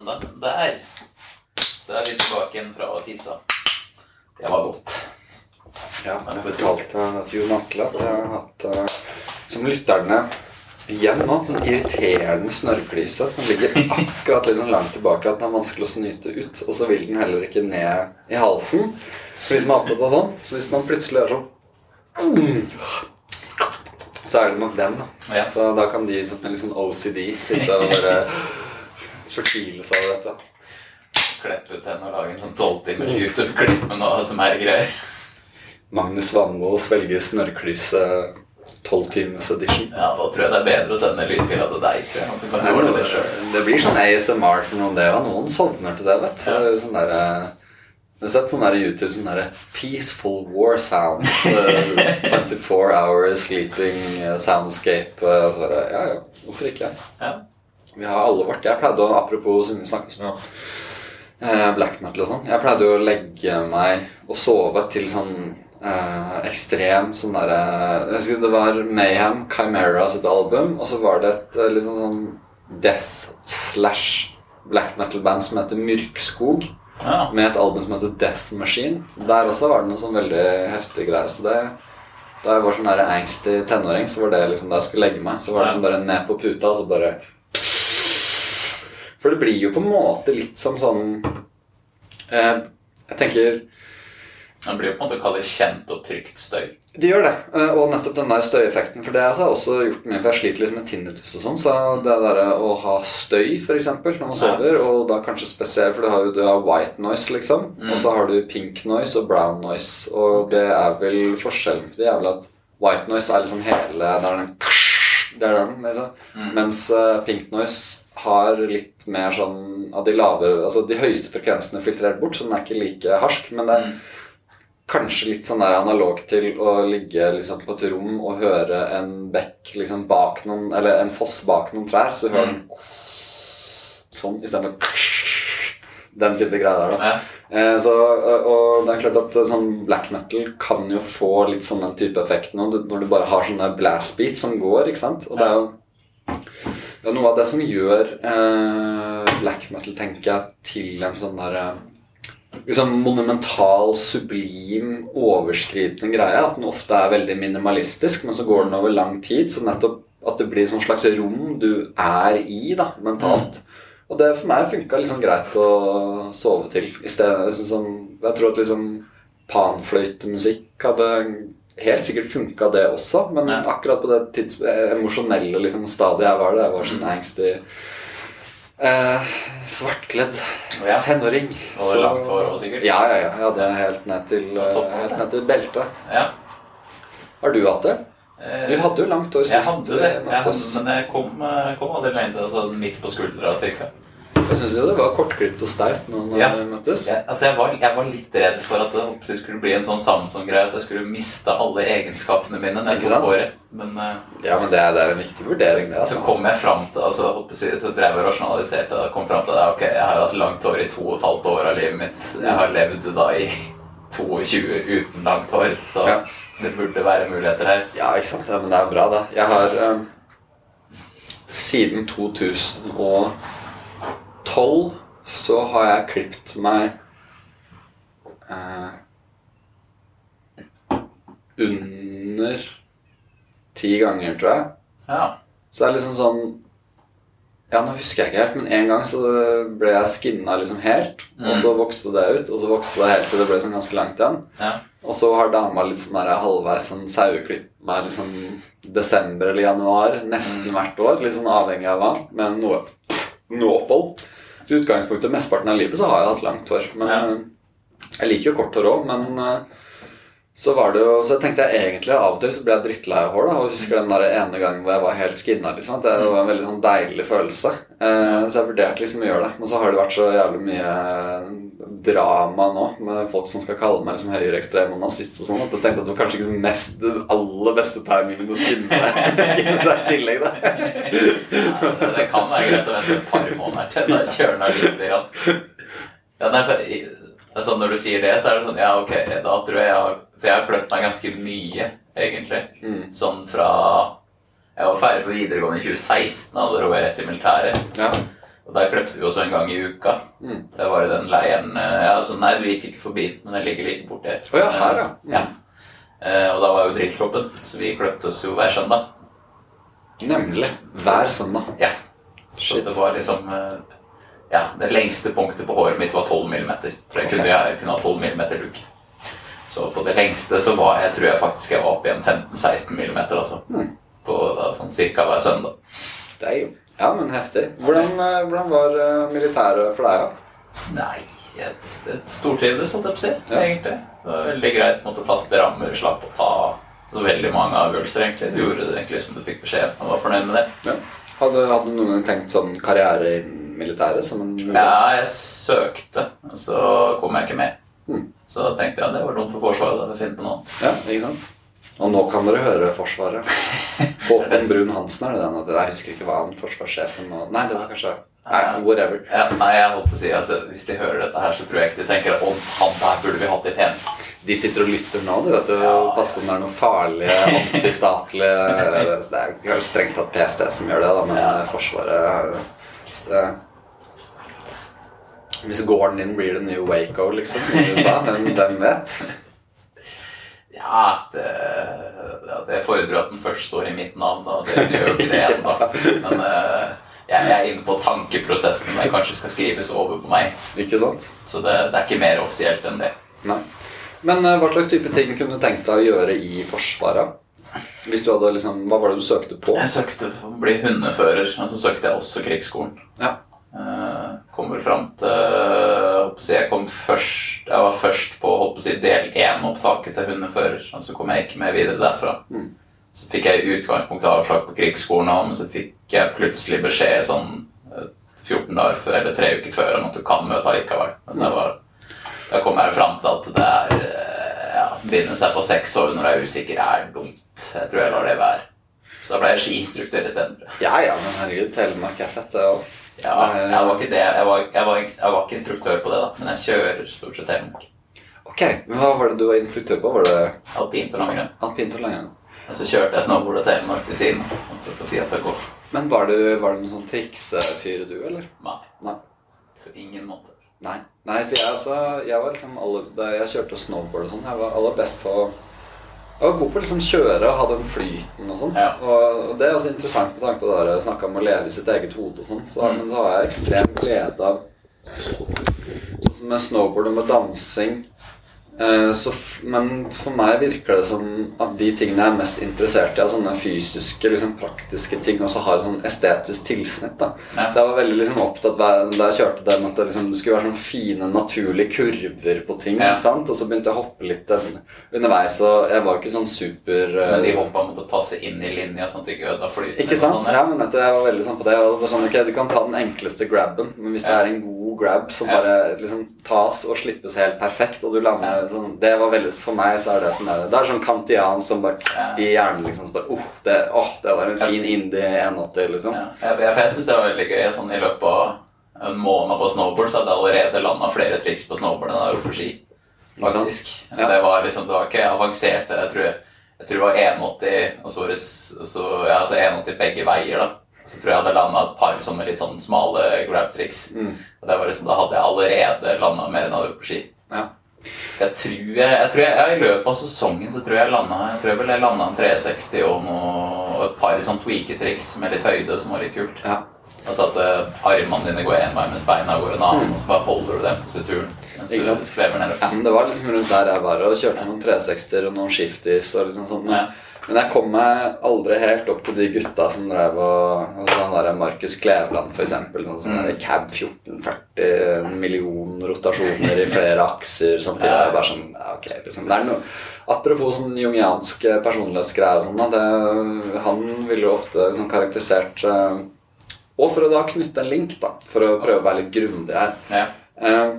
Der. Da er vi tilbake igjen fra å tisse. Det var godt. Ja, jeg fortalte til Jon Atle at jeg har hatt uh, som lytterne igjen nå, sånn irriterende snørrklyse som ligger akkurat sånn langt tilbake at den er vanskelig å snyte ut, og så vil den heller ikke ned i halsen. For de som er opptatt av sånn. Så hvis man plutselig er sånn Så er det nok den, da. Ja. Så da kan de som er litt sånn OCD sitte og bare fortvile seg over dette. Kleppe ut den og lage en sånn tolvtimers YouTube-klipp med noe som er greier. Magnus Vannmo svelger snørrklyse 12 times edition. Ja, da tror jeg det er bedre å sende lydfila til deg. Ikke? kan du ordne det. Det blir sånn ASMR for noen og noen sovner til det. vet du. Ja. Det Sånn der, eh, jeg har sett sånn der YouTube sånn derre Peaceful war sounds. Uh, 24 hours sleeping eh, soundscape. Uh, så bare, ja, ja, hvorfor ikke? Ja. Vi har alle vært Jeg pleide å, apropos som vi snakket om eh, black metal og sånn, jeg pleide å legge meg og sove til sånn eh, ekstrem sånn derre Jeg husker det var Mayhem, Chimera sitt album, og så var det et eh, liksom sånn death slash black metal-band som heter Myrkskog, Ja. med et album som heter Death Machine. Der også var det noe sånn veldig heftig greier. Så det da jeg var sånn angsty tenåring, så var det liksom da jeg skulle legge meg, så var det sånn bare ned på puta, og så bare For det blir jo på en måte litt som sånn eh, Jeg tenker Man blir jo på en måte kalt kjent og trygt støy. Det gjør det. eh, Og nettopp den der støyeffekten. For det har jeg også gjort mye, for jeg sliter litt med tinnitus og sånn. Så det der å ha støy, f.eks., når man sover, og da kanskje spesielt For du har jo du har white noise, liksom. Mm. Og så har du pink noise og brown noise. Og det er vel forskjellen på det er vel at white noise er liksom hele Det er den, det er den liksom. Mm. Mens uh, pink noise har litt mer sånn av de lave Altså de høyeste frekvensene filtrert bort, så den er ikke like harsk. Men det er Mm. kanskje litt sånn der analog til å ligge liksom på et rom og høre en bekk liksom bak noen Eller en foss bak noen trær, så du hører den sånn istedenfor den type greier der, da. Ja. Eh, så, og- og det er klart at eh, sånn black metal kan jo få litt sånn den type effekt nå, når du bare har sånne blast beats som går, ikke sant? Og det er jo det er noe av det som gjør eh, black metal, tenker jeg, til en sånn der eh, liksom monumental, sublim, overskridende greie. At den ofte er veldig minimalistisk, men så går den over lang tid. Så nettopp at det blir et sånn slags rom du er i da, mentalt. Og det for meg funka liksom greit å sove til. I stedet, sånn, jeg tror at liksom panfløytemusikk hadde helt sikkert funka, det også. Men Ja. akkurat på det tids, eh, emosjonelle liksom, stadiet jeg var det, jeg var sånn angsty eh, Svartkledd Ja. tenåring. Og Så- langt hår også, sikkert. Ja, ja, ja. Jeg hadde helt ned til, eh, helt ned til beltet. Ja. Har du hatt det? Eh, Du hadde jo langt hår jeg sist hadde vi det, jeg hadde, men jeg kom, eh, kom til altså, midt på skuldra cirka. Jeg syns jo det var kortklipt og steift når Ja. vi møttes. Ja, altså jeg, var, jeg var litt redd for at det skulle bli en sånn Samson-greie. At jeg skulle miste alle egenskapene mine jeg Ikke sant? Året. Men eh, Ja, men det er, det er en viktig vurdering, det. altså. så kom jeg fram til altså, jeg, Så drev jeg rasjonaliserte og kom fram til at ok, jeg har hatt langt hår i to og et halvt år av livet mitt. Jeg har levd da i 22 uten langt hår, så Ja. Det burde være muligheter her. Ja, ikke sant. Ja, men det er bra, det. Jeg har um, Siden 2012 så har jeg klippet meg uh, under ti ganger, tror jeg. Ja. Så det er liksom sånn Ja, nå husker jeg ikke helt, men en gang så ble jeg skinna liksom helt. Og så vokste det ut, og så vokste det helt til det ble sånn ganske langt igjen. ja. Og så har dama litt sånn der halvveis sånn saueklipp med liksom desember eller januar nesten hvert år. Litt sånn avhengig av hva, men noe, noe opphold. Så i utgangspunktet mesteparten av livet så har jeg hatt langt hår. Men Ja. eh, jeg liker jo kort hår òg, men eh, så var det jo Så tenkte jeg egentlig Av og til så ble jeg drittlei av hår. da Og husker den der ene gangen hvor jeg var helt skinna. Liksom, at det var en veldig sånn deilig følelse. Eh, så jeg vurderte liksom å gjøre det. Men så har det vært så jævlig mye drama nå med folk som skal kalle meg liksom høyreekstrem og nazist og sånn, at jeg tenkte at det var kanskje ikke den mest, den aller beste timingen å skinne seg, skinne seg i tillegg, da. Ja, det kan være greit å vente et par måneder til da kjører den litt. igjen. Ja, nei, for, er sånn Når du sier det, så er det sånn Ja, ok, da tror jeg jeg har For jeg har kløpt meg ganske mye, egentlig. Mm. Sånn fra Jeg var ferdig på videregående i 2016, og da dro jeg rett i militæret. Ja. Og der kløpte vi også en gang i uka. Mm. Det var i den leiren eh, ja, altså, Nei, du gikk ikke forbi men den ligger like borti her. Oh, ja, her, ja. Mm. ja. Eh, og da var jo drilltroppen, så vi kløpte oss jo hver søndag. Nemlig. Hver søndag. Ja. Så Shit. det var liksom Ja, det lengste punktet på håret mitt var 12 millimeter. For jeg okay. kunne, jeg kunne ha 12 millimeter duk. Så på det lengste så var jeg tror jeg faktisk jeg var oppe igjen 15-16 millimeter, altså. Mm. På da, sånn cirka hver søndag. Det er jo Ja, men heftig. Hvordan, eh, hvordan var eh, militæret for deg, da? Nei, et, et stortrivdes, holdt jeg på å si, Ja. egentlig. Det var veldig greit. Måtte faste rammer, slapp å ta så veldig mange avgjørelser, egentlig. Du gjorde det egentlig som du fikk beskjed om, og var fornøyd med det. Ja. Hadde, hadde noen tenkt sånn karriere i militæret som en mulighet? Ja, jeg søkte, og så kom jeg ikke med. Mm. Så da tenkte jeg at det var dumt for Forsvaret. Da finne på noe annet. Ja, ikke sant? Og nå kan dere høre Forsvaret. Håkon Brun Hansen er det den? heter. Jeg husker ikke hva han forsvarssjefen og Nei, det var kanskje Nei, whatever. Ja, nei, jeg holdt på å si, altså, Hvis de hører dette her, så tror jeg ikke de tenker at han der burde vi hatt i tjeneste. De sitter og lytter nå, du vet du. Ja, Pass på om det er noe farlig, antistatlig Det er kanskje strengt tatt PST som gjør det, da, men Ja. Forsvaret hvis, det, hvis gården din blir det nye Waco, liksom, i USA, hvem vet? Ja, det, ja, det fordrer at den først står i mitt navn, og det gjør jo ikke det ennå. Men uh, jeg, er inne på tankeprosessen Det kanskje skal skrives over på meg. Ikke sant? Så det, det er ikke mer offisielt enn det. Nei. Men uh, hva slags type ting kunne du tenkt deg å gjøre i Forsvaret? Hvis du hadde liksom, Hva var det du søkte på? Jeg søkte for å bli hundefører, og så søkte jeg også krigsskolen. Ja. Uh, kommer fram til Jeg kom først Jeg var først på holdt på å si, del 1-opptaket til hundefører, og så kom jeg ikke med videre derfra. Mm. Så fikk jeg i utgangspunktet avslag på krigsskolen, også, men så fikk jeg plutselig beskjed sånn eh, 14 dager før, eller tre uker før om at du kan møte allikevel. Men det var, da kom jeg fram til at det er eh, ja, binde seg for seks år når du er usikker, er dumt. Jeg tror jeg lar det være. Så da ble jeg skiinstruktør isteden. Ja ja, men herregud, Telemark er fett, det òg. Ja, jeg var ikke det. Jeg var, jeg, var, jeg var ikke instruktør på det, da, men jeg kjører stort sett Telemark. Ok, men Hva var det du var instruktør på? Var det Alpint og langrenn. alpint og langrenn? Og så kjørte jeg snowboard og Telemark ved siden. av. Men var du, var du noen sånn triksefyr, du, eller? Nei, Nei. på ingen måte. Nei, Nei for jeg, også, jeg var liksom alle, Da jeg kjørte snowboard og sånn, jeg var aller best på Jeg var god på å liksom kjøre og ha den flyten og sånn. Ja. Og, det er også interessant med tanke på det å snakke om å leve i sitt eget hode og sånn. Så, Mm. Men så har jeg ekstrem glede av Sånn som med snowboard og med dansing. Eh, så men for meg virker det som at de tingene jeg er mest interessert i, er sånne fysiske, liksom praktiske ting, og så har et sånn estetisk tilsnitt. Ja. Så jeg var veldig liksom opptatt da jeg kjørte den, at det, liksom, det skulle være sånne fine, naturlige kurver på ting. Ja. Og så begynte jeg å hoppe litt underveis, og jeg var jo ikke sånn super eh, Men de hoppa måtte passe inn i linja, sånn at de ikke ødela flyten. ikke sant? Ja, men etter, jeg var veldig sånn på det. Og det var sånn, ok, Du kan ta den enkleste grabben, men hvis det er en god grab som Ja. bare liksom tas og slippes helt perfekt, og du lander sånn Det var veldig For meg så er det sånn der, Det er sånn kantian som bare i hjernen liksom så bare Åh, det, oh, det var en fin indie 180, liksom. Ja, jeg, jeg, jeg syns det var veldig gøy. Sånn, I løpet av en måned på snowboard så hadde jeg allerede landa flere triks på snowboard enn jeg gjort på ski. Faktisk. Ja. Det var liksom, det var ikke avansert. Jeg tror, jeg tror det var 180 og så, så, ja, altså 180 begge veier. da Så tror jeg jeg hadde landa et par sånne litt sånn smale grab-triks. Mm. Og det var liksom, Da hadde jeg allerede landa mer enn jeg hadde gjort på ski. Ja. Jeg tror jeg, jeg, tror jeg, jeg I løpet av sesongen så tror jeg landa Jeg tror vel jeg landa en 360 og, noe, og et par sånn tweaketriks med litt høyde som var litt kult. Ja. Altså at uh, armene dine går en vei mens beina går en annen, og så bare holder du den posituren mens Ikke du svever nedover. Ja, men Det var liksom rundt der jeg var og kjørte noen 360-er og noen shifties. og liksom sånn Ja. Men jeg kom meg aldri helt opp til de gutta som drev og altså Han derre Markus Kleveland, eksempel. Sånn, Mm. cab 1440, en million rotasjoner i flere akser samtidig. Ja. Bare sånn, ja, ok, liksom, noe Apropos sånn jungiansk personlighetsgreier og sånn, det, han ville jo ofte liksom karakterisert eh, Og for å da knytte en link, da, for å prøve å være litt grundig her Ja. Eh,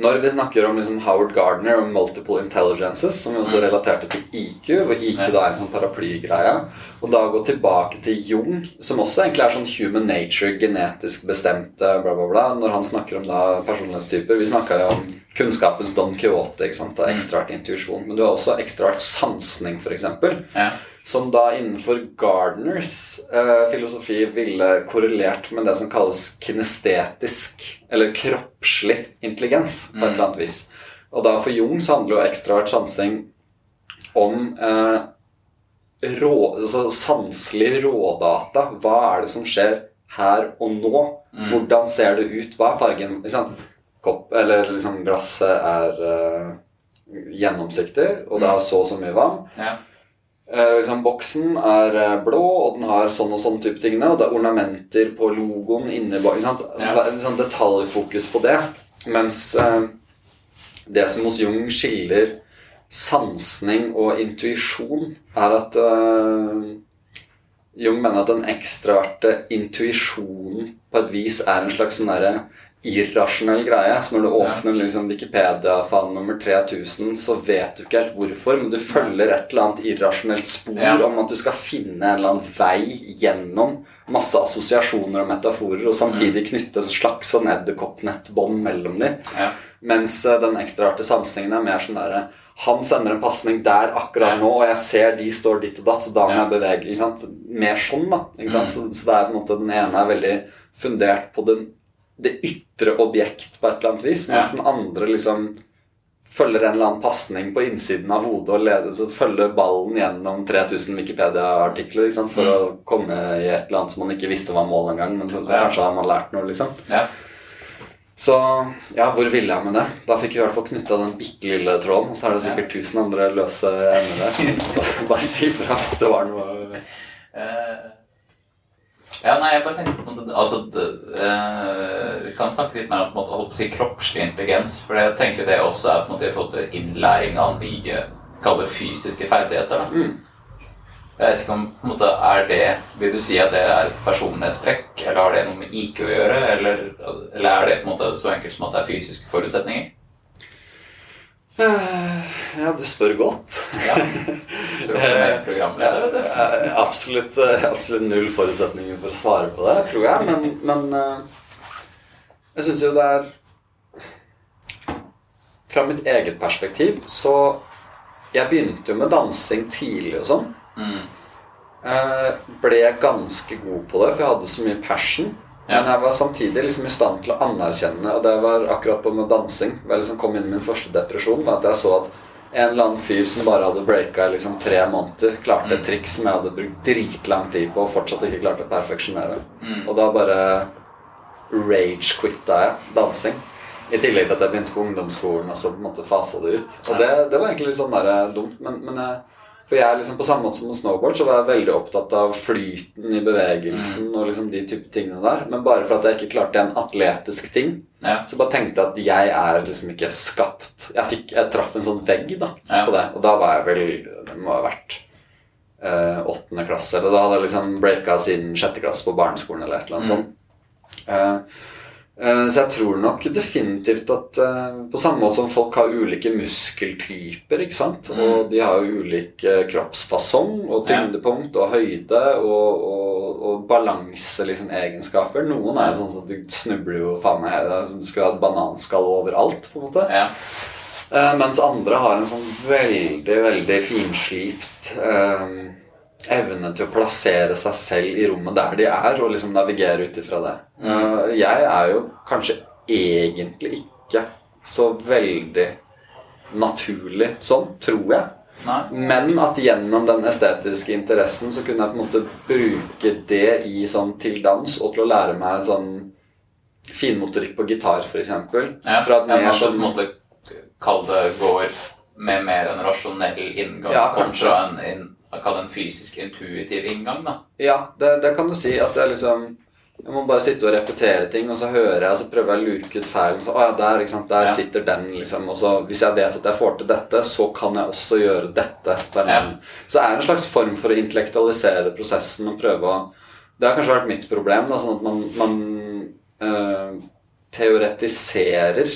når vi snakker om liksom Howard Gardner og multiple intelligences, som vi også relaterte til IQ, hvor IQ da er en sånn paraplygreie, og da gå tilbake til Jung, som også egentlig er sånn human nature, genetisk bestemte, bla, bla, bla, når han snakker om da personlighetstyper Vi snakka jo om kunnskapens Don Quote, ikke sant, ekstraart intuisjon, men du har også ekstraart sansning, f.eks. Ja. som da innenfor Gardners eh, filosofi ville korrelert med det som kalles kinestetisk, eller kroppslig intelligens, på et eller annet vis. Og da for Jung så handler jo ekstravert sansing om eh, rå, altså sanselig rådata. Hva er det som skjer her og nå? Hvordan ser det ut? Hva er fargen? Liksom. Kopp, eller liksom glasset er eh, gjennomsiktig, og det har så og så mye vann. Ja. Eh, liksom, boksen er eh, blå, og den har sånn og sånn type tingene. Og det er ornamenter på logoen inni er Liksom detaljfokus på det. Mens eh, det som hos Jung skiller sansning og intuisjon, er at eh, Jung mener at den ekstraverte intuisjonen på et vis er en slags sånn derre irrasjonell greie. Så når du åpner liksom Wikipedia-fan nummer 3000, så vet du ikke helt hvorfor, men du følger et eller annet irrasjonelt spor Ja. om at du skal finne en eller annen vei gjennom masse assosiasjoner og metaforer, og samtidig knytte et slags sånn edderkoppnettbånd mellom dem. Ja. Mens eh, den ekstraarte sansingen er mer sånn derre Han sender en pasning der akkurat nå, og jeg ser de står ditt og datt, så da må jeg bevege. Mer sånn, da. Mm. Så, så det er på en måte den ene er veldig fundert på den, det ytre objekt på et eller annet vis, mens Ja. den andre liksom følger en eller annen pasning på innsiden av hodet og leder, så følger ballen gjennom 3000 Wikipedia-artikler for Mm. å komme i et eller annet som man ikke visste var mål engang, men så, så Ja. kanskje har man lært noe, liksom. Ja. Så ja, hvor ville jeg med det? Da fikk vi i hvert fall knytta den bitte lille tråden. Og så er det sikkert tusen andre løse emner der. Bare- si fra hvis det var noe Eh, ja, nei, jeg bare tenkte på måte, altså, det, eh, Vi kan snakke litt mer om på en måte, holdt på å si, kroppslig intelligens. For jeg tenker det også er på en måte i forhold til innlæring av nye kallet fysiske ferdigheter. Da. Mm. Jeg vet ikke om på en måte, er det Vil du si at det er et personlighetstrekk, eller har det noe med IQ å gjøre? Eller, eller er det på en måte så enkelt som at det er fysiske forutsetninger? Ja, du spør godt. Ja. Profesjonell programleder, vet du. Eh, Absolutt, eh, absolutt null forutsetninger for å svare på det, tror jeg. Men, men eh, jeg syns jo det er Fra mitt eget perspektiv så Jeg begynte jo med dansing tidlig og sånn. Mm. Ble ganske god på det, for jeg hadde så mye passion. Men jeg var samtidig liksom i stand til å anerkjenne, og det var akkurat på med dansing hvor jeg liksom kom inn i min første depresjon, var at jeg så at en eller annen fyr som bare hadde breaka i liksom tre måneder, klarte et Mm. triks som jeg hadde brukt dritlang tid på og fortsatt ikke klarte å perfeksjonere. Mm. Og da bare rage-quitta jeg dansing. I tillegg til at jeg begynte på ungdomsskolen og så på en måte fasa det ut. Og det, det var egentlig litt sånn der dumt. Men, men jeg, for jeg liksom på samme måte som med snowboard så var jeg veldig opptatt av flyten i bevegelsen og liksom de type tingene der. Men bare for at jeg ikke klarte en atletisk ting, Ja. så bare tenkte jeg at jeg er liksom ikke skapt Jeg, fikk, jeg traff en sånn vegg da Ja. på det. Og da var jeg vel Det må ha vært eh, åttende klasse. Eller da hadde jeg liksom breaka siden sjette klasse på barneskolen eller et eller annet Mm. sånt. Eh, så jeg tror nok definitivt at eh, på samme måte som folk har ulike muskeltyper, ikke sant? Mm. og de har jo ulik eh, kroppsfasong og tyngdepunkt og høyde og, og, og balanse liksom. Noen er jo sånn at du snubler jo faen meg som Du skulle ha et bananskall overalt, på en måte. Ja. Eh, mens andre har en sånn veldig, veldig finslipt eh, evne til å plassere seg selv i rommet der de er, og liksom navigere ut ifra det. Mm. jeg er jo kanskje egentlig ikke så veldig naturlig sånn, tror jeg. Nei. Men at gjennom den estetiske interessen så kunne jeg på en måte bruke det i sånn til dans og til å lære meg sånn finmotorikk på gitar, f.eks. Ja, Fra at ja, mer man sånn på en måte kalle det går med mer en rasjonell inngang Ja, kontra en, en, kall en fysisk intuitiv inngang, da. Ja, det, det kan du si. At jeg liksom Jeg må bare sitte og repetere ting, og så hører jeg, og så prøver jeg å luke ut feil. Og så, å ja, der, ikke sant, der Ja. sitter den, liksom. Og så hvis jeg vet at jeg får til dette, så kan jeg også gjøre dette. Ja. Så det er en slags form for å intellektualisere prosessen og prøve å Det har kanskje vært mitt problem, da, sånn at man, man øh, teoretiserer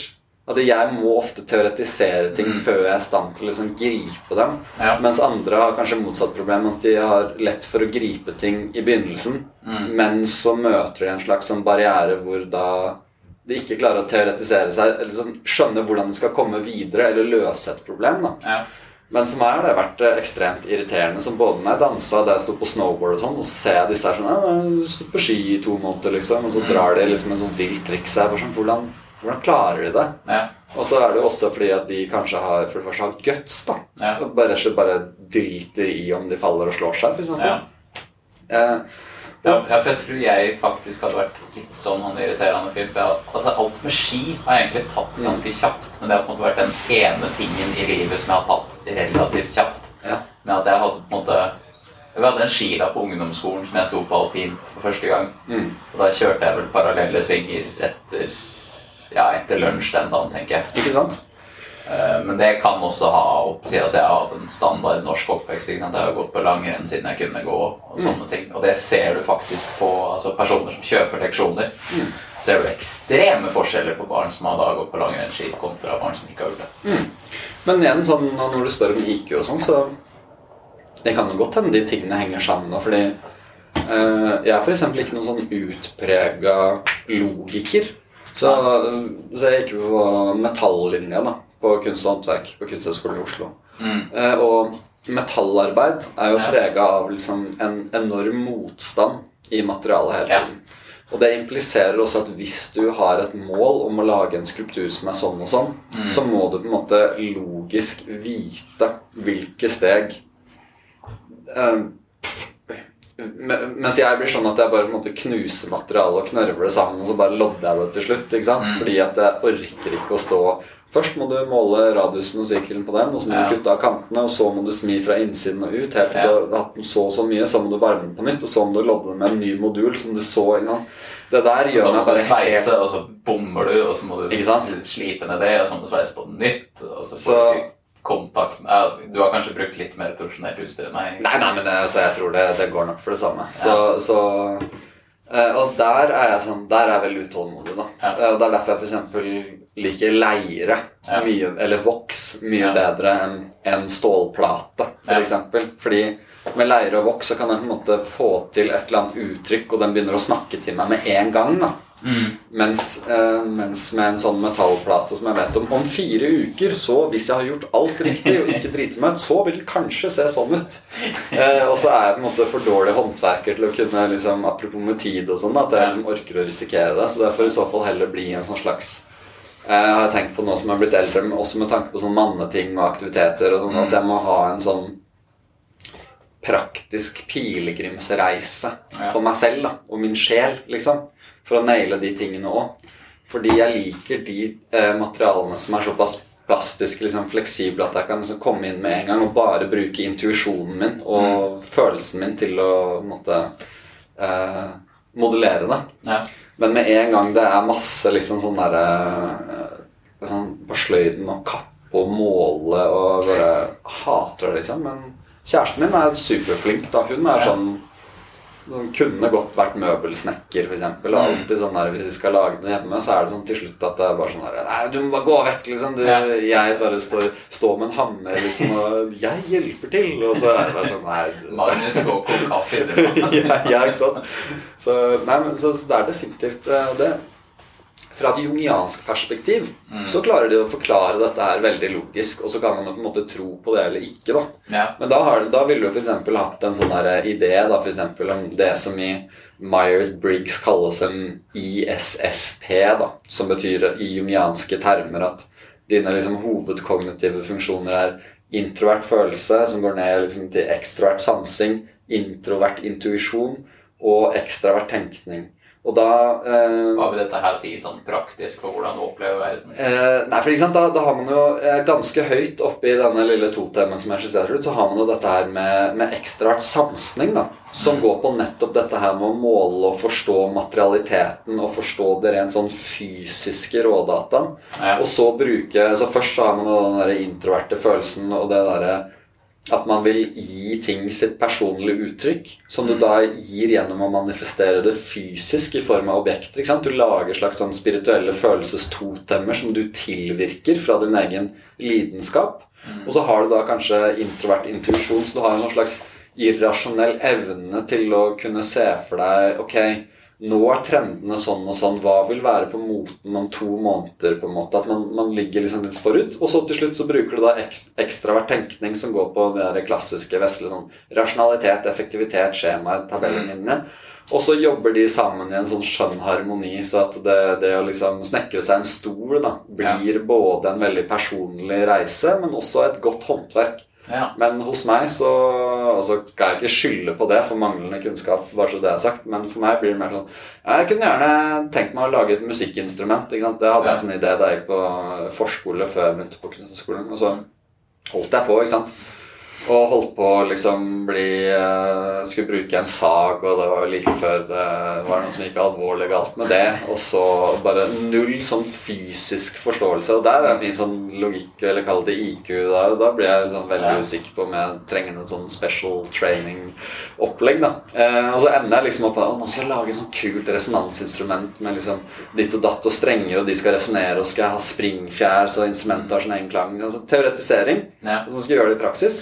At jeg må ofte teoretisere ting Mm. før jeg er i stand til å liksom gripe dem. Ja. Mens andre har kanskje motsatt problem, at de har lett for å gripe ting i begynnelsen. Mm. Men så møter de en slags sånn barriere hvor da de ikke klarer å teoretisere seg, eller liksom skjønne hvordan de skal komme videre eller løse et problem. Ja. Men for meg har det vært eh, ekstremt irriterende. Som både når jeg dansa da jeg sto på snowboard og sånn, og ser jeg disse her sånn ja, sto på ski i to måneder, liksom, og så drar de liksom en sånn vilt triks her. Sånn, hvordan, hvordan klarer de det? Ja. Og så er det også fordi at de kanskje har for det første har guts, da. Ja. Og bare, rett bare driter i om de faller og slår seg, f.eks. Ja. Eh, Ja, ja, for jeg tror jeg faktisk hadde vært litt sånn han irriterende fyr. For jeg, altså, alt med ski har jeg egentlig tatt ganske kjapt. Men det har på en måte vært den ene tingen i livet som jeg har tatt relativt kjapt. ja. Med at jeg hadde på en måte Vi hadde en skila på ungdomsskolen som jeg sto på alpint for første gang. Mm. Og da kjørte jeg vel parallelle svinger etter Ja, etter lunsj den dagen, tenker jeg. Ikke sant? Eh, Men det kan også ha oppsida siden jeg har hatt en standard norsk oppvekst. Jeg har gått på langrenn siden jeg kunne gå. Og sånne ting Og det ser du faktisk på altså personer som kjøper leksjoner. Ser du ekstreme forskjeller på barn som har da gått på langrennsski, kontra barn som ikke har gjort det. Men igjen, sånn, når du spør om IQ og sånn, så Det kan jo godt hende de tingene henger sammen nå, fordi øh, jeg er f.eks. ikke noen sånn utprega logiker. Så, så jeg gikk på metallinja da, på kunst og håndverk på Kunsthøgskolen i Oslo. Mm. Eh, og metallarbeid er jo Ja. prega av liksom en enorm motstand i materialet hele Ja. tiden. Og det impliserer også at hvis du har et mål om å lage en skulptur som er sånn og sånn, Mm. så må du på en måte logisk vite hvilke steg eh, Mens jeg blir sånn at jeg bare måtte knuse materialet og knørve det sammen, og så bare lodder jeg det til slutt. ikke sant? Mm. Fordi at jeg orker ikke å stå Først må du måle radiusen og sirkelen på den, og så må Ja. du kutte av kantene, og så må du smi fra innsiden og ut. Helt til Ja. du har hatt så og så mye, så må du varme den på nytt, og så må du lodde den med en ny modul som du så. Ikke sant? Det der gjør meg bare sveise, helt og så bommer du, og så må du slipe ned det, og så må du sveise på nytt. Og så får Så- du ikke kontakt ja, Du har kanskje brukt litt mer profesjonelt utstyr enn meg. Nei, nei, men altså, jeg tror det, det går nok for det samme. Så, så eh, Og der er jeg sånn Der er jeg veldig utålmodig, da. Ja. Eh, Og det er derfor jeg f.eks. liker leire Ja. mye, eller voks mye Ja. bedre enn en stålplate, for Ja. eksempel. Fordi med leire og voks så kan jeg på en måte få til et eller annet uttrykk, og den begynner å snakke til meg med en gang. da Mm. mens, eh, mens med en sånn metallplate som jeg vet om Om fire uker, så hvis jeg har gjort alt riktig og ikke driti meg ut, så vil det kanskje se sånn ut. Eh, og så er jeg på en måte for dårlig håndverker til å kunne liksom, Apropos med tid og sånn, at jeg liksom orker å risikere det. Så det får i så fall heller bli en sånn slags eh, har jeg tenkt på nå som jeg har blitt eldre, men også med tanke på sånn manneting og aktiviteter, og sånn, at jeg må ha en sånn praktisk pilegrimsreise for meg selv da, og min sjel, liksom. For å naile de tingene òg. Fordi jeg liker de eh, materialene som er såpass plastiske, liksom fleksible, at jeg kan liksom komme inn med en gang og bare bruke intuisjonen min og følelsen min til å måtte, eh, modellere det. Ja. Men med en gang det er masse liksom sånn derre eh, sånn På sløyden og kappe og måle og bare hater det, liksom. Men kjæresten min er superflink. da Hun er sånn sånn, Kunne godt vært møbelsnekker, f.eks. Og Mm. alltid sånn der hvis vi skal lage noe hjemme, så er det sånn til slutt at det er bare sånn der Nei, du må bare gå vekk, liksom. Du, Jeg bare står, står med en hammer, liksom, og jeg hjelper til. Og så er det bare sånn Nei. Magnus gå og koke kaffe. ja, ja, ikke sant? Så, nei, men, så, så det er definitivt eh, det. Fra et jungiansk perspektiv Mm. så klarer de å forklare dette her veldig logisk, og så kan man jo på en måte tro på det eller ikke. da. Ja. Men da, har, da ville du f.eks. hatt en sånn her idé da, for eksempel, om det som i Myers-Briggs kalles en ISFP, da, som betyr i jungianske termer at dine liksom, hovedkognitive funksjoner er introvert følelse, som går ned liksom, til ekstrovert sansing, introvert intuisjon og ekstravert tenkning. Og da eh, Hva vil dette her si sånn praktisk for hvordan du opplever verden? Eh, nei, for eksempel, sant, da, da har man jo eh, ganske høyt oppi denne lille totemen som jeg skisserer ut, så har man jo dette her med, med ekstraart sansning, da. Som går på nettopp dette her med å måle og forstå materialiteten og forstå det rent sånn fysiske rådataen. Ja. Og så bruke Så først så har man jo den der introverte følelsen og det derre at man vil gi ting sitt personlige uttrykk, som du da gir gjennom å manifestere det fysisk i form av objekter. ikke sant? Du lager slags sånn spirituelle følelsestotemmer som du tilvirker fra din egen lidenskap. Og så har du da kanskje introvert intuisjon, så du har en slags irrasjonell evne til å kunne se for deg Ok, nå er trendene sånn og sånn. Hva vil være på moten om to måneder? på en måte, At man, man ligger liksom litt forut. Og så til slutt så bruker du da ek, ekstravert tenkning som går på det der klassiske vesle sånn rasjonalitet, effektivitet, skjemaer, tabellinjene. Og så jobber de sammen i en sånn skjønn harmoni, så at det, det å liksom snekre seg en stol da, blir både en veldig personlig reise, men også et godt håndverk. Ja. Men hos meg så altså skal jeg ikke skylde på det for manglende kunnskap. bare så det er sagt, Men for meg blir det mer sånn Jeg kunne gjerne tenkt meg å lage et musikkinstrument. Ikke sant? Det hadde jeg en sånn idé da jeg gikk på forskole før jeg begynte på kunstskolen. Og så holdt jeg på. ikke sant? Og holdt på å liksom bli uh, Skulle bruke en sag, og det var jo like før det var noe som gikk alvorlig galt med det. Og så bare null sånn fysisk forståelse. Og der er min sånn logikk, eller kall det IQ, da, da blir jeg liksom veldig Ja. usikker på om jeg trenger noen sånn special training-opplegg. da uh, Og så ender jeg liksom opp med nå skal jeg lage et sånt kult resonansinstrument med liksom ditt og datt og strenger, og de skal resonnere, og skal jeg ha springfjær, så instrumentet har sin egen klang. Altså, teoretisering. Ja. Og så skal jeg gjøre det i praksis,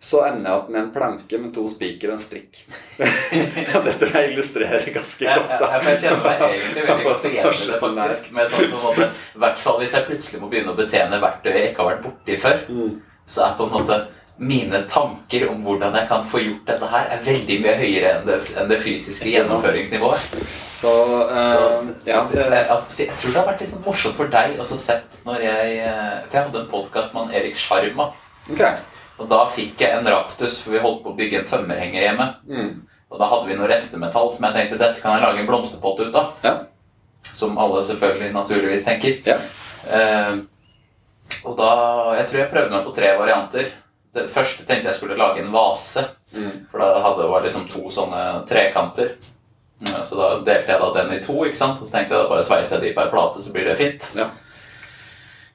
så ender jeg opp med en planke med to spiker og en strikk. det tror jeg illustrerer ganske Jeg, godt. jeg, jeg, jeg kjenner meg egentlig veldig godt igjen i det, faktisk. Med sånn på en måte, I hvert fall hvis jeg plutselig må begynne å betjene verktøy jeg ikke har vært borti før, så er på en måte mine tanker om hvordan jeg kan få gjort dette her, er veldig mye høyere enn det, enn det fysiske gjennomføringsnivået. Så, eh, ja, Jeg, eh, jeg tror det har vært litt sånn morsomt for deg også sett når jeg eh, For jeg hadde en podkast med han Erik Sjarma. ok. Og da fikk jeg en raptus, for vi holdt på å bygge en tømmerhenger hjemme. Mm. Og da hadde vi noe restemetall som jeg tenkte dette kan jeg lage en blomsterpott ut av. Ja. Som alle selvfølgelig naturligvis tenker. Ja. Eh, og da Jeg tror jeg prøvde meg på tre varianter. Det første tenkte jeg skulle lage en vase. Mm. For da hadde det var liksom to sånne trekanter. Ja, Så da delte jeg da den i to, ikke sant? og så tenkte jeg da bare sveiser jeg de på ei plate, så blir det fint. Ja.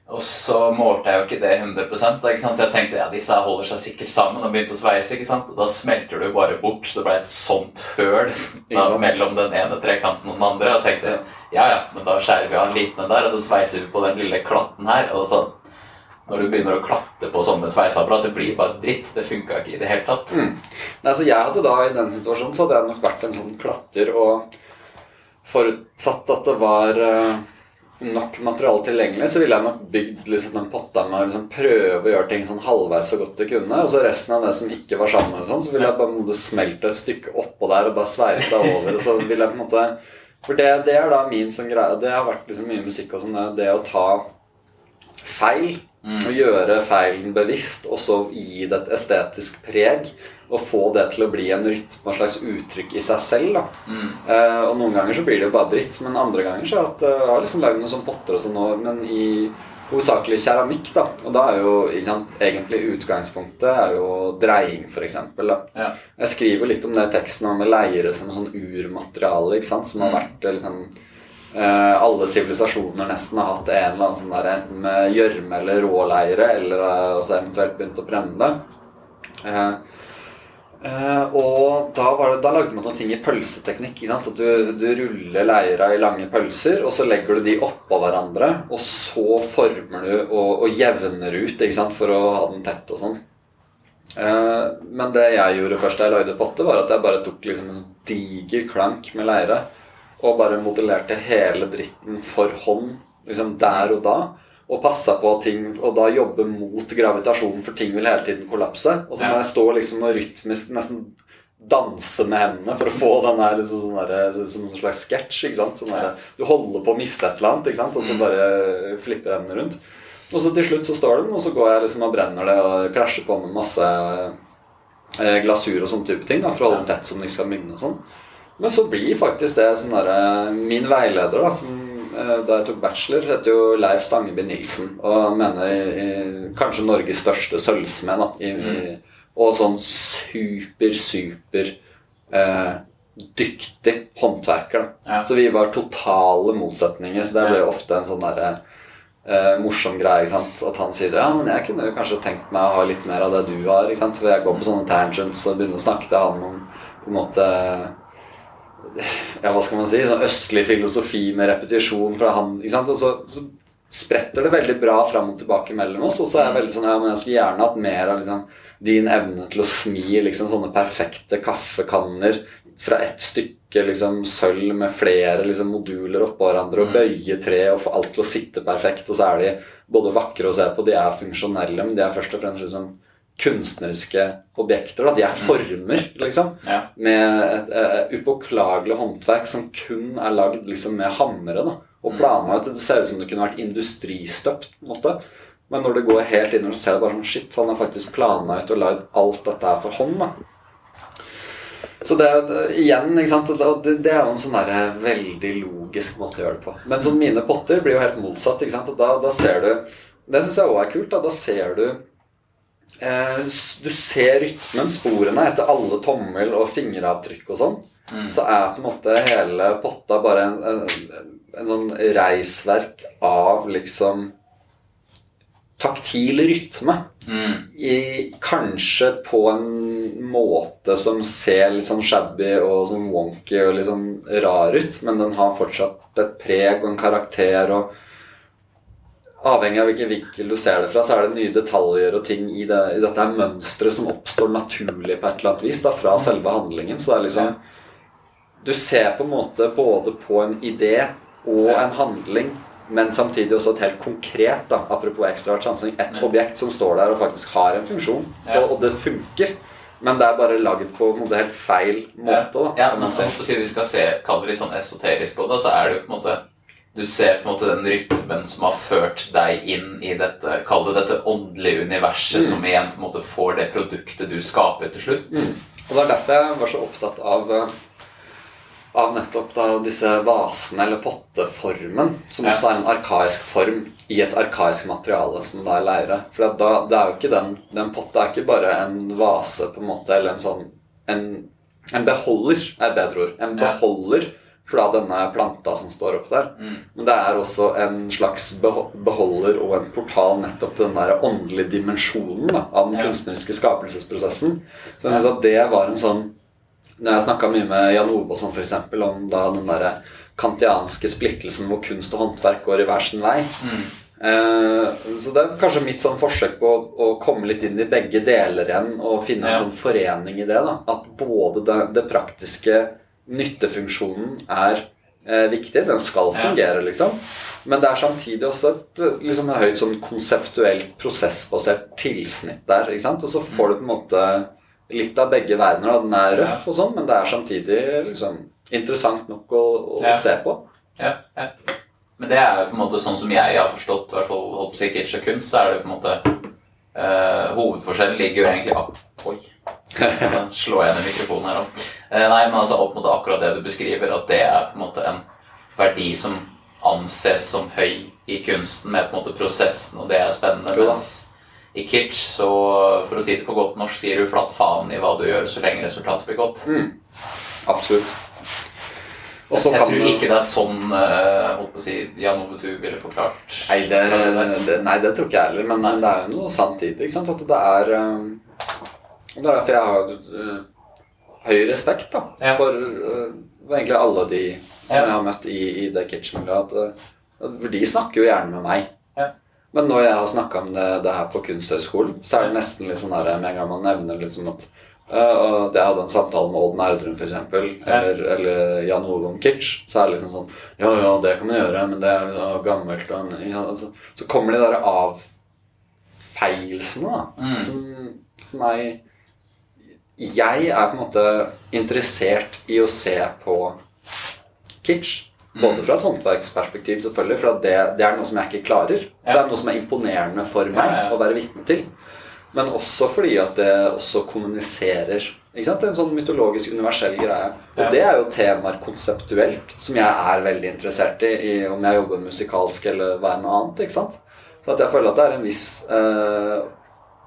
Og så målte jeg jo ikke det 100 da, ikke sant? så jeg tenkte ja, disse holder seg sikkert sammen. Og begynte å sveise, ikke sant? Og da smelter du bare bort, så det ble et sånt høl da, mellom den ene trekanten og den andre. Og tenkte ja, ja, men da skjærer vi av en liten en der, og så sveiser vi på den lille klatten her. og så når du begynner å klatte på sånn med sveiseapparat, det blir bare dritt. Det funka ikke i det hele tatt. Mm. Nei, altså jeg hadde da I den situasjonen så hadde jeg nok vært en sånn klatter og forutsatt at det var eh, nok materiale tilgjengelig, så ville jeg nok bygd liksom den potta med å liksom prøve å gjøre ting sånn halvveis så godt jeg kunne. Og så resten av det som ikke var sammen, sånn, så ville jeg bare måte smelte et stykke oppå der og bare sveise over. Og så ville jeg på en måte For det, det er da min sånn greie. Det har vært liksom mye musikk og sånn, det å ta feil og gjøre feilen bevisst, og så gi det et estetisk preg. Og få det til å bli en rytme, et slags uttrykk i seg selv. Mm. Eh, og noen ganger så blir det jo bare dritt, men andre ganger så har jeg hatt, eh, jeg liksom lagd noen sånne potter og sånn nå, men i hovedsakelig keramikk, da. Og da er jo sant, egentlig utgangspunktet er jo dreying, eksempel. Ja. Jeg skriver litt om det i teksten om leire som sånn urmateriale, ikke sant, som har vært eh, liksom Alle sivilisasjoner nesten har hatt en eller annen sånn der enten med gjørme eller råleire, eller eh, også eventuelt begynt å brenne det. Eh, Eh, og da, det, da lagde man noen ting i pølseteknikk. At du, du ruller leira i lange pølser, og så legger du de oppå hverandre. Og så former du og, og jevner ut for å ha den tett og sånn. Uh, men det jeg gjorde først da jeg lagde potte, var at jeg bare tok liksom en diger klank med leire og bare modellerte hele dritten for hånd liksom der og da. Og passa på ting Og da jobbe mot gravitasjonen, for ting vil hele tiden kollapse. Og så må jeg stå liksom og rytmisk nesten danse med hendene for å få den her liksom sånn der, som en slags sketsj. Sånn der, du holder på å miste et eller annet, ikke sant? og så bare flipper hendene rundt. Og så til slutt så står den, og så går jeg liksom og brenner det og klasjer på med masse eh, glasur og sånne type ting da, for å holde den tett som den ikke skal minne og sånn. Men så blir faktisk det sånn derre Min veileder, da, som eh, da jeg tok bachelor, heter jo Leif Stangeby Nilsen. Og han mener i, i, kanskje Norges største sølvsmed. da, i, i, Og sånn super, super eh, dyktig håndverker. da. Ja. Så vi var totale motsetninger. Så det ble jo ofte en sånn derre eh, morsom greie. ikke sant? At han sier ja, men jeg kunne jo kanskje tenkt meg å ha litt mer av det du har. ikke sant? For jeg går på sånne tangents og begynner å snakke til han om på en måte ja, hva skal man si, sånn østlig filosofi med repetisjon fra han. ikke sant? Og så, så spretter det veldig bra fram og tilbake mellom oss. Og så er jeg veldig sånn, ja, men jeg skulle gjerne hatt mer av liksom, din evne til å smi liksom sånne perfekte kaffekanner fra ett stykke liksom sølv med flere liksom moduler oppå hverandre, og bøye tre og få alt til å sitte perfekt, og så er de både vakre å se på, de er funksjonelle, men de er først og fremst liksom kunstneriske objekter. Da. De er former, liksom. Ja. Med et uh, upåklagelig håndverk som kun er lagd liksom, med hammere. Da. Og ut Det ser ut som det kunne vært industristøpt. på en måte. Men når det går helt inn og du ser det bare sånn Shit, han har faktisk plana ut og lagd alt dette her for hånd. da. Så det, igjen, ikke sant, det, det er jo en sånn der veldig logisk måte å gjøre det på. Men sånn mine potter blir jo helt motsatt. ikke sant, Da, da ser du Det syns jeg òg er kult. Da, da ser du eh, Du ser rytmen, sporene, etter alle tommel- og fingeravtrykk og sånn. Så er på en måte hele potta bare en, en, en sånn reisverk av liksom taktil rytme. Mm. I, kanskje på en måte som ser litt sånn shabby og sånn wonky og litt sånn rar ut, men den har fortsatt et preg og en karakter. og Avhengig av hvilken vinkel du ser det fra, så er det nye detaljer og ting i, det, i dette her mønsteret som oppstår naturlig på et eller annet vis da, fra selve handlingen. Så det er liksom Du ser på en måte både på en idé og en handling, men samtidig også et helt konkret, da, apropos ekstravert sansing, et objekt som står der og faktisk har en funksjon, og, og det funker. Men det er bare laget på en helt feil måte. da, Ja, men hvis vi skal se kalle det litt sånn esoterisk på det, så er det jo på en måte Du ser på en måte den rytmen som har ført deg inn i dette Kall det dette åndelige universet, som igjen på en måte får det produktet du skaper til slutt. Og Det er derfor jeg var så opptatt av, eh, av nettopp da disse vasene, eller potteformen, som Ja. også er en arkaisk form i et arkaisk materiale, som da er leire. For da, det er jo ikke den, den potta er ikke bare en vase, på en måte, eller en sånn En, en beholder er et bedre ord. En Ja. Fra denne planta som står oppe der. Mm. Men det er også en slags beholder og en portal nettopp til den der åndelige dimensjonen da, av den Ja. kunstneriske skapelsesprosessen. Så jeg synes at det var en sånn Når jeg snakka mye med Jan Ove og sånn, eksempel, om da den derre kantianske splittelsen hvor kunst og håndverk går i hver sin vei. Eh, så det er kanskje mitt sånn forsøk på å, å komme litt inn i begge deler igjen og finne en sånn forening i det. da At både det, det praktiske nyttefunksjonen er eh, viktig. Den skal fungere, liksom. Men det er samtidig også et liksom et høyt sånn konseptuelt, prosessbasert tilsnitt der. ikke sant? Og så får du på en måte litt av begge verdener. da. Den er røff og sånn, men det er samtidig liksom interessant nok å, å Ja. se på. Ja, ja. Men det er jo på en måte sånn som jeg har forstått, i hvert fall holdt på å kunst, så er det på en måte eh, Hovedforskjellen ligger jo egentlig ak Oi. Nå slår jeg ned mikrofonen her òg. Nei, men altså opp mot akkurat det du beskriver, at det er på en måte en verdi som anses som høy i kunsten, med på en måte prosessen, og det er spennende. Cool. Mens i kitsch, så for å si det på godt norsk, sier du flatt faen i hva du gjør, så lenge resultatet blir godt. Absolutt. Og jeg tror du- ikke det er sånn eh, holdt på å si, Jan Ove Tu ville forklart. Nei det, det, nei, det tror ikke jeg heller, men, men det er jo noe sant i det. ikke sant? At det er um, Det er derfor jeg har uh, høy respekt da, Ja. for uh, egentlig alle de som Ja. jeg har møtt i, i det kitchen-miljøet. Uh, For de snakker jo gjerne med meg. Ja. Men når jeg har snakka om det, det her på Kunsthøgskolen, så er det nesten litt sånn der med en gang man nevner liksom at uh, jeg hadde en samtale med Odd Nerdrum, f.eks., eller, eller Jan Ove om kitsch, så er det liksom sånn Ja, ja, det kan man gjøre, men det er så gammelt og, ja, altså, Så kommer de der avfeilelsene, da, Mm. som for meg Jeg er på en måte interessert i å se på kitsch. Både Mm. fra et håndverksperspektiv, selvfølgelig, for det, det er noe som jeg ikke klarer. Det er noe som er imponerende for meg å være vitne til. Men også fordi at det også kommuniserer. Ikke sant? En sånn mytologisk, universell greie. Og det er jo temaer konseptuelt som jeg er veldig interessert i, i om jeg jobber musikalsk eller hva enn annet. ikke sant? Så at jeg føler at det er en viss eh,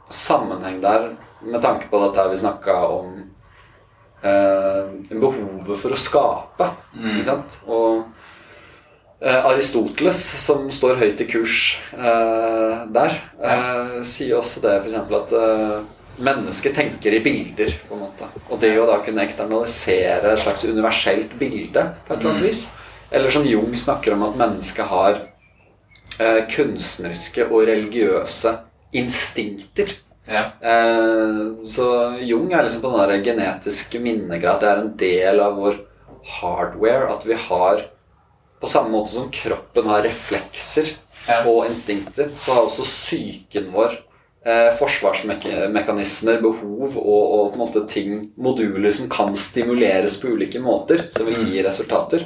sammenheng der med tanke på dette vi snakka om eh, behovet for å skape. Mm. Og eh, Aristoteles, som står høyt i kurs eh, der, eh, sier også det f.eks. at eh, mennesket tenker i bilder. på en måte Og det å da kunne eksternalisere et slags universelt bilde på et eller annet Mm. vis. Eller som Jung snakker om at mennesket har eh, kunstneriske og religiøse instinkter. Ja. Eh, så Jung er liksom på den der genetiske minnegreia. Det er en del av vår hardware. At vi har På samme måte som kroppen har reflekser Ja. og instinkter, så har også psyken vår eh, forsvarsmekanismer, behov og, og på en måte ting, moduler som kan stimuleres på ulike måter, som vil gi resultater.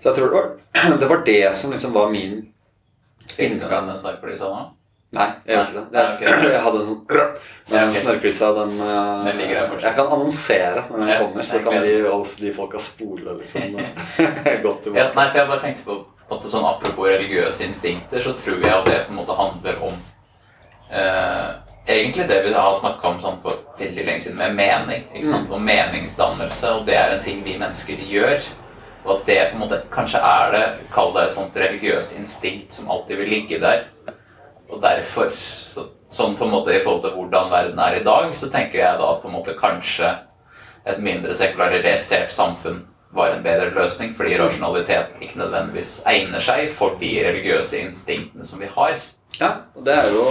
Så jeg tror det var det, var det som liksom var min Fikk du den snorkelysa nå? Nei, jeg gjør ikke det. Jeg, okay. jeg hadde en sånn Men Ja, ok. den, eh, Den ligger der fortsatt. Jeg kan annonsere når den kommer, så kan de, også de folka spole liksom godt Ja, nei, for jeg bare tenkte på, på at sånn Apropos religiøse instinkter, så tror jeg at det på en måte handler om eh, Egentlig det vi har snakka om sånn for veldig lenge siden, med mening. ikke sant? Og meningsdannelse, og det er en ting vi mennesker gjør. Og at det på en måte kanskje er det, kall det et sånt religiøst instinkt som alltid vil ligge der. Og derfor, så, sånn på en måte i forhold til hvordan verden er i dag, så tenker jeg da at på en måte kanskje et mindre sekularisert samfunn var en bedre løsning, fordi rasjonalitet ikke nødvendigvis egner seg for de religiøse instinktene som vi har. Ja, og det er jo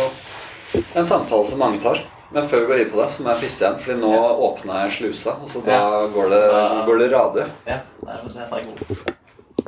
en samtale som mange tar. Men før vi går inn på det, så må jeg pisse igjen, Fordi nå åpna jeg slusa, og så da går det, Da- går det radig. Ja, det er, det er god.